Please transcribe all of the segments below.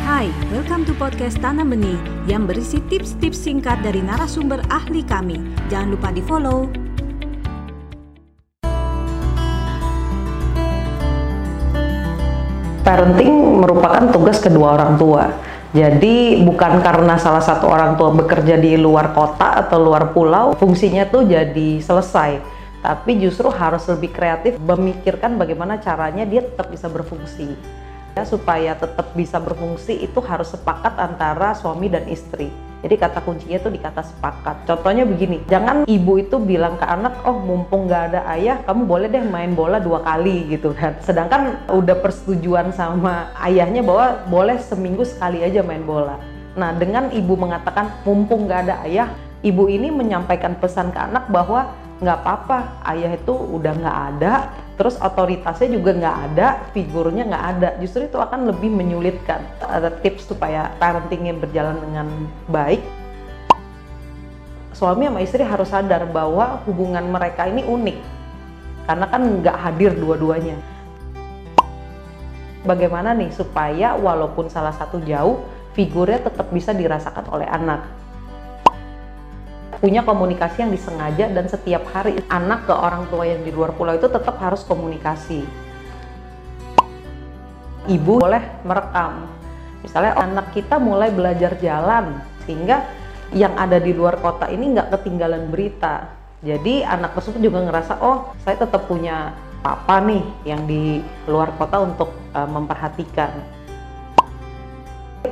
Hai, welcome to podcast Tanam Benih yang berisi tips-tips singkat dari narasumber ahli kami. Jangan lupa di-follow. Parenting merupakan tugas kedua orang tua. Jadi bukan karena salah satu orang tua bekerja di luar kota atau luar pulau, fungsinya tuh jadi selesai. Tapi justru harus lebih kreatif memikirkan bagaimana caranya dia tetap bisa berfungsi. Ya, supaya tetap bisa berfungsi itu harus sepakat antara suami dan istri. Jadi kata kuncinya tuh di kata sepakat. Contohnya begini, jangan ibu itu bilang ke anak, oh mumpung nggak ada ayah, kamu boleh deh main bola dua kali gitu kan. Sedangkan udah persetujuan sama ayahnya bahwa boleh seminggu sekali aja main bola. Nah dengan ibu mengatakan mumpung nggak ada ayah, ibu ini menyampaikan pesan ke anak bahwa nggak apa-apa, ayah itu udah nggak ada, terus otoritasnya juga nggak ada, figurnya nggak ada. Justru itu akan lebih menyulitkan. Ada tips supaya parentingnya berjalan dengan baik. Suami sama istri harus sadar bahwa hubungan mereka ini unik, karena kan nggak hadir dua-duanya. Bagaimana nih supaya walaupun salah satu jauh, figurnya tetap bisa dirasakan oleh anak punya komunikasi yang disengaja dan setiap hari anak ke orang tua yang di luar pulau itu tetap harus komunikasi. Ibu boleh merekam. Misalnya anak kita mulai belajar jalan sehingga yang ada di luar kota ini nggak ketinggalan berita. Jadi anak tersebut juga ngerasa oh saya tetap punya papa nih yang di luar kota untuk uh, memperhatikan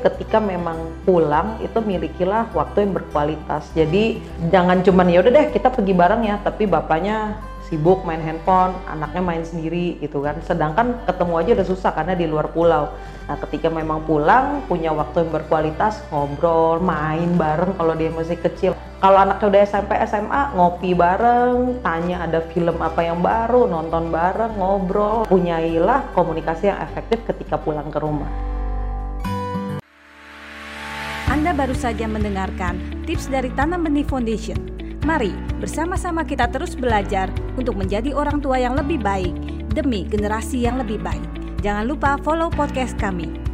ketika memang pulang itu milikilah waktu yang berkualitas. Jadi jangan cuman ya udah deh kita pergi bareng ya, tapi bapaknya sibuk main handphone, anaknya main sendiri gitu kan. Sedangkan ketemu aja udah susah karena di luar pulau. Nah, ketika memang pulang punya waktu yang berkualitas, ngobrol, main bareng kalau dia masih kecil. Kalau anaknya udah SMP, SMA, ngopi bareng, tanya ada film apa yang baru, nonton bareng, ngobrol. Punyailah komunikasi yang efektif ketika pulang ke rumah. Anda baru saja mendengarkan tips dari Tanam Benih Foundation. Mari bersama-sama kita terus belajar untuk menjadi orang tua yang lebih baik demi generasi yang lebih baik. Jangan lupa follow podcast kami.